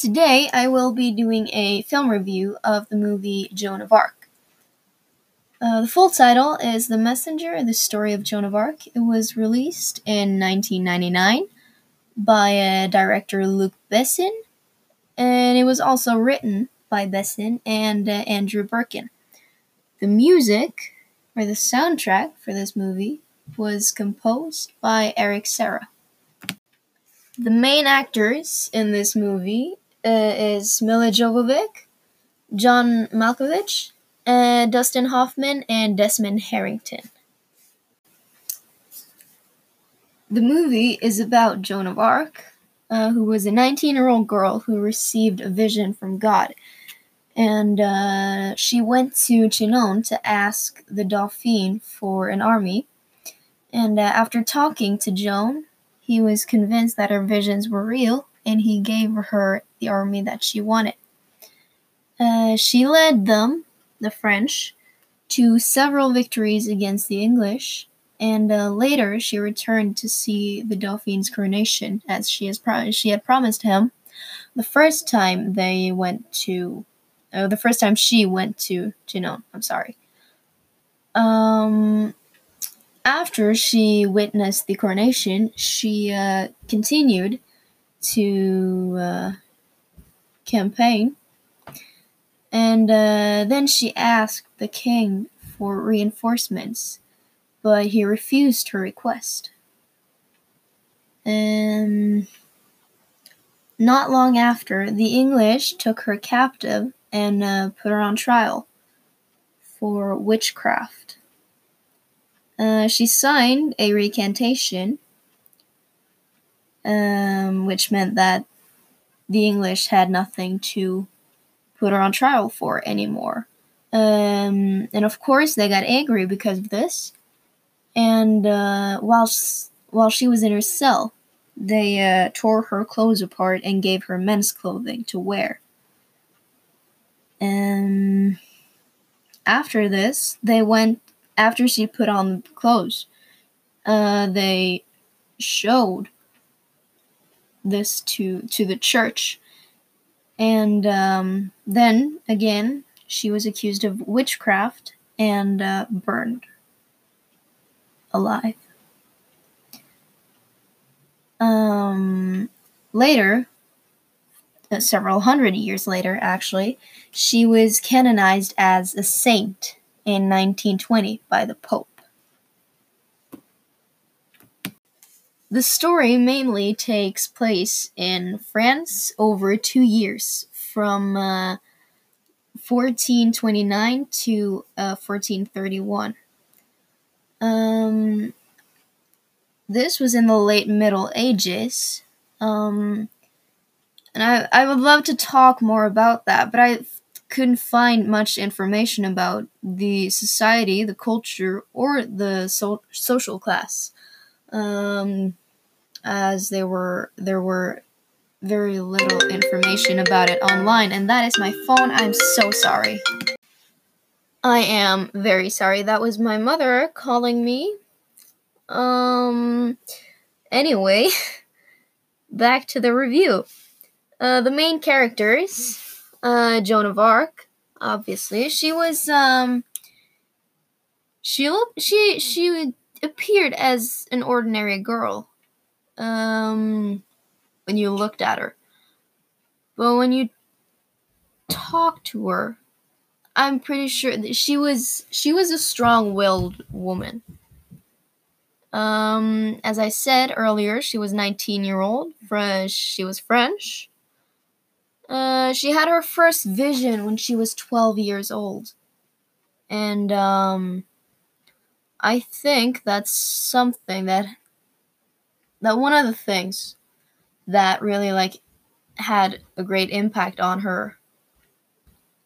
Today I will be doing a film review of the movie Joan of Arc. Uh, the full title is The Messenger, The Story of Joan of Arc. It was released in 1999 by uh, director Luc Besson, and it was also written by Besson and uh, Andrew Birkin. The music, or the soundtrack for this movie, was composed by Eric Serra. The main actors in this movie uh, is Milla Jovovich, John Malkovich, uh, Dustin Hoffman, and Desmond Harrington. The movie is about Joan of Arc, uh, who was a 19 year old girl who received a vision from God. And uh, she went to Chinon to ask the Dauphin for an army. And uh, after talking to Joan, he was convinced that her visions were real and he gave her the army that she wanted. Uh, she led them, the French, to several victories against the English, and uh, later she returned to see the Dauphin's coronation as she, has pro- she had promised him. The first time they went to, uh, the first time she went to Chinon, I'm sorry. Um, after she witnessed the coronation, she uh, continued to uh, campaign. And uh, then she asked the king for reinforcements, but he refused her request. And not long after, the English took her captive and uh, put her on trial for witchcraft. Uh, she signed a recantation um, which meant that the English had nothing to put her on trial for anymore. Um, and of course, they got angry because of this. And uh, while while she was in her cell, they uh, tore her clothes apart and gave her men's clothing to wear. And after this, they went after she put on the clothes. Uh, they showed this to to the church. And um, then again, she was accused of witchcraft and uh, burned alive. Um, later, uh, several hundred years later, actually, she was canonized as a saint in 1920 by the Pope. The story mainly takes place in France over two years, from uh, 1429 to uh, 1431. Um, this was in the late Middle Ages. Um, and I, I would love to talk more about that, but I couldn't find much information about the society, the culture, or the so- social class um, as there were there were very little information about it online, and that is my phone. I'm so sorry. I am very sorry. That was my mother calling me. Um. Anyway, back to the review. Uh, the main characters, uh, Joan of Arc, obviously, she was um. She she she appeared as an ordinary girl um, when you looked at her. But when you talked to her, I'm pretty sure that she was she was a strong-willed woman. Um, as I said earlier, she was 19 year old. French. She was French. Uh, she had her first vision when she was 12 years old, and um, I think that's something that that one of the things that really like had a great impact on her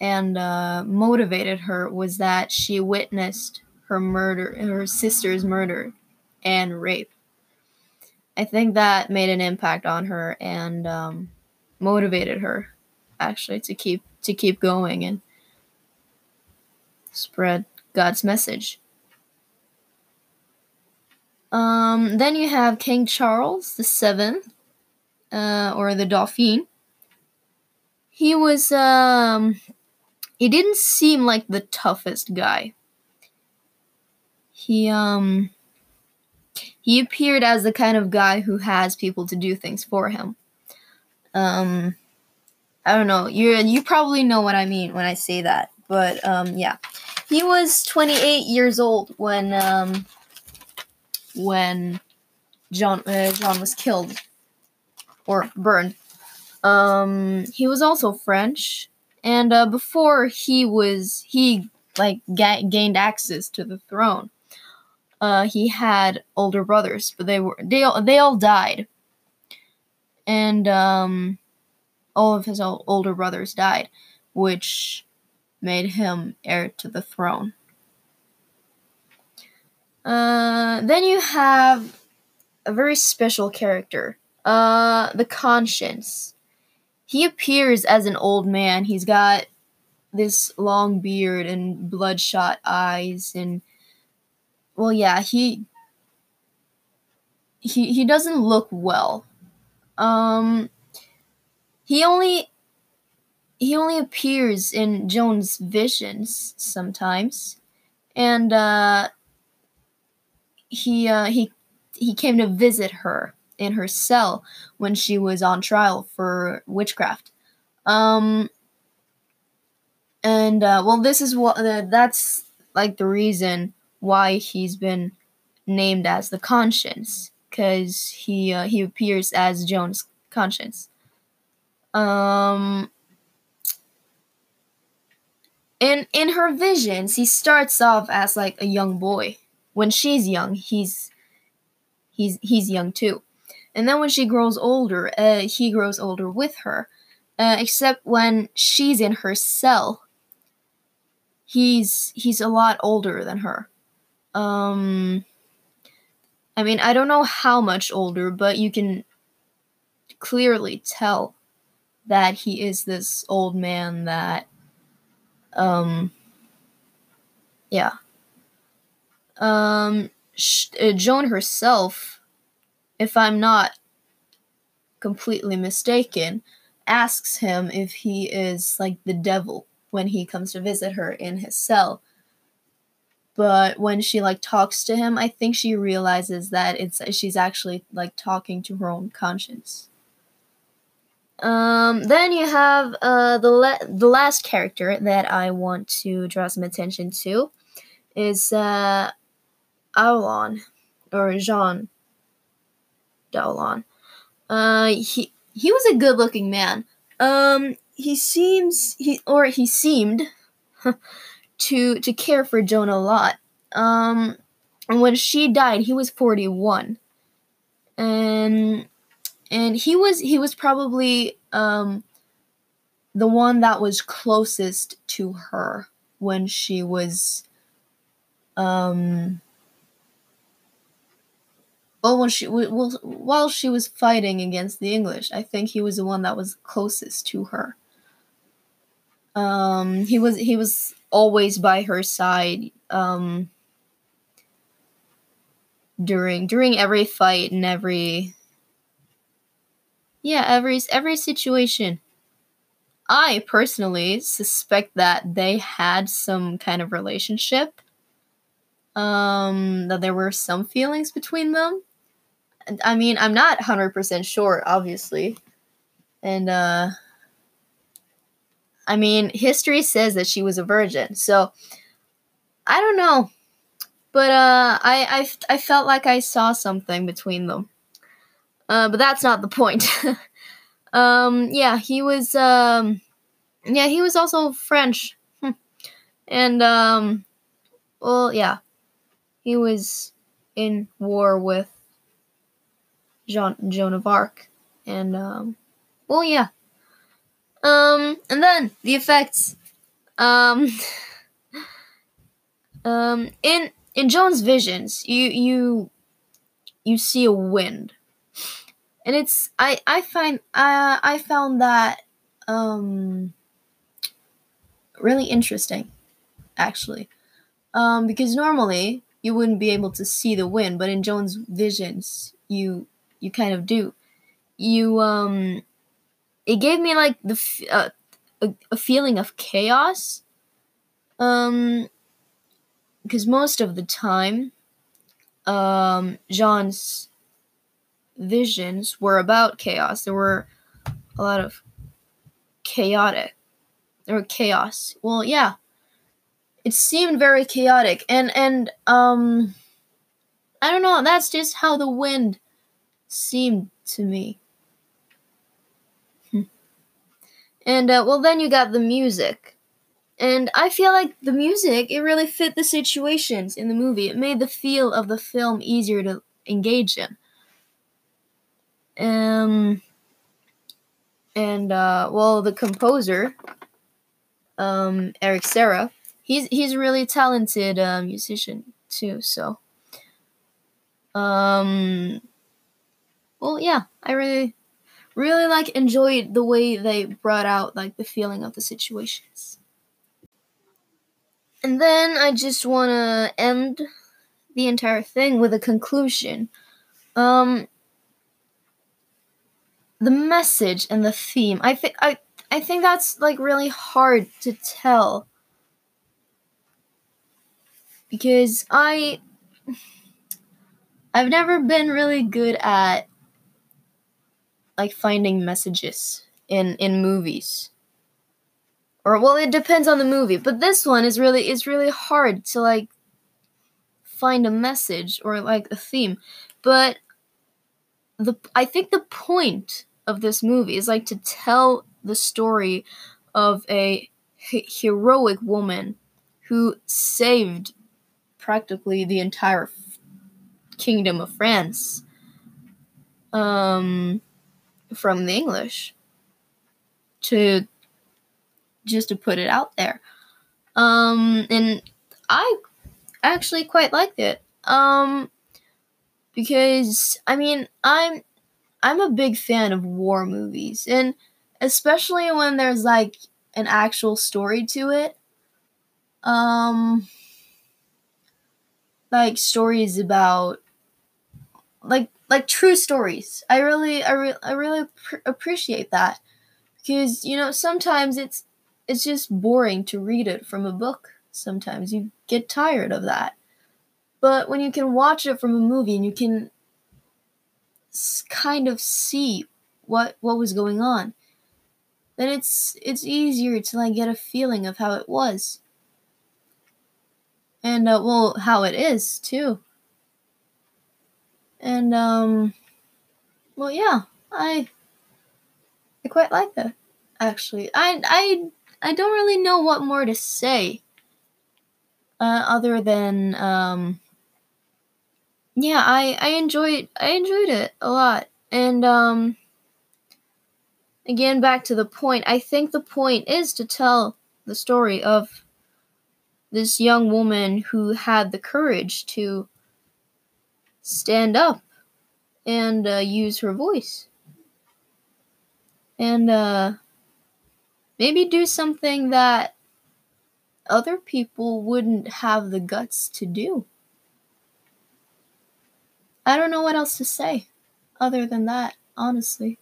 and uh, motivated her was that she witnessed her murder, her sister's murder and rape. I think that made an impact on her and um, motivated her actually to keep to keep going and spread God's message. Um, then you have King Charles the Seventh, uh, or the Dauphin. he was um he didn't seem like the toughest guy. He um he appeared as the kind of guy who has people to do things for him. Um I don't know. You you probably know what I mean when I say that. But um yeah. He was 28 years old when um when John uh, John was killed or burned. Um, he was also French, and uh, before he was he like ga- gained access to the throne. Uh, he had older brothers, but they were they all, they all died, and um, all of his older brothers died, which made him heir to the throne. Uh, then you have a very special character, uh, the Conscience. He appears as an old man. He's got this long beard and bloodshot eyes, and well, yeah, he he he doesn't look well. Um, he only he only appears in Joan's visions sometimes, and uh, he uh, he he came to visit her in her cell when she was on trial for witchcraft. Um, and uh, well, this is what uh, that's like the reason why he's been named as the conscience because he uh, he appears as Joan's conscience. Um, in in her visions, he starts off as like a young boy. When she's young, he's he's he's young too. And then when she grows older, uh, he grows older with her. Uh, except when she's in her cell, he's he's a lot older than her. Um, I mean, I don't know how much older, but you can clearly tell that he is this old man that, um, yeah. Um, uh, Joan herself, if I'm not completely mistaken, asks him if he is like the devil when he comes to visit her in his cell. But when she like talks to him, I think she realizes that it's she's actually like talking to her own conscience. Um, then you have uh, the the last character that I want to draw some attention to is uh, Aulon or Jean d'Aulon. Uh, he he was a good looking man. Um, he seems he or he seemed to to care for Joan a lot. Um, and when she died, he was forty one, and and he was he was probably um the one that was closest to her when she was um well, when she well, while she was fighting against the English, I think he was the one that was closest to her. Um, he was he was always by her side um, during during every fight and every yeah every every situation. I personally suspect that they had some kind of relationship. Um, that there were some feelings between them I mean, I'm not 100% sure, obviously. And, uh, I mean, history says that she was a virgin, so I don't know. But, uh, I, I, I felt like I saw something between them. Uh, but that's not the point. um, yeah, he was, um, yeah, he was also French. and, um, well, yeah, he was in war with Jean Joan of Arc, and um, well, yeah. Um, and then the effects. Um, um, in in Joan's visions, you you you see a wind, and it's I I find uh, I found that um really interesting, actually, um, because normally you wouldn't be able to see the wind, but in Joan's visions, you you kind of do. You um, it gave me like the uh, a, a feeling of chaos. Um, because most of the time, um, Jean's visions were about chaos. There were a lot of chaotic or chaos. Well, yeah. It seemed very chaotic and and um I don't know, that's just how the wind seemed to me. Hmm. and uh, well then you got the music. And I feel like the music, it really fit the situations in the movie. It made the feel of the film easier to engage in. Um and uh well the composer um Eric Serra, he's he's a really talented uh, musician too, so um well yeah, I really really like enjoyed the way they brought out like the feeling of the situations. And then I just want to end the entire thing with a conclusion. Um the message and the theme. I think I I think that's like really hard to tell because I I've never been really good at like finding messages in in movies. Or well, it depends on the movie, but this one is really is really hard to like find a message or like a theme. But the I think the point of this movie is like to tell the story of a heroic woman who saved practically the entire kingdom of France um, from the English. To just to put it out there, um, and I actually quite liked it. Um, because I mean, I'm I'm a big fan of war movies, and especially when there's like an actual story to it. Um, like stories about like like true stories. I really I, re- I really pr- appreciate that because you know sometimes it's it's just boring to read it from a book. Sometimes you get tired of that. But when you can watch it from a movie and you can kind of see what what was going on, then it's it's easier to like get a feeling of how it was, and uh, well, how it is too. And um, well, yeah, I I quite like that. Actually, I I I don't really know what more to say. Uh, other than um, yeah, I I enjoyed I enjoyed it a lot, and um, again back to the point. I think the point is to tell the story of this young woman who had the courage to stand up and uh, use her voice and uh, maybe do something that other people wouldn't have the guts to do. I don't know what else to say other than that, honestly.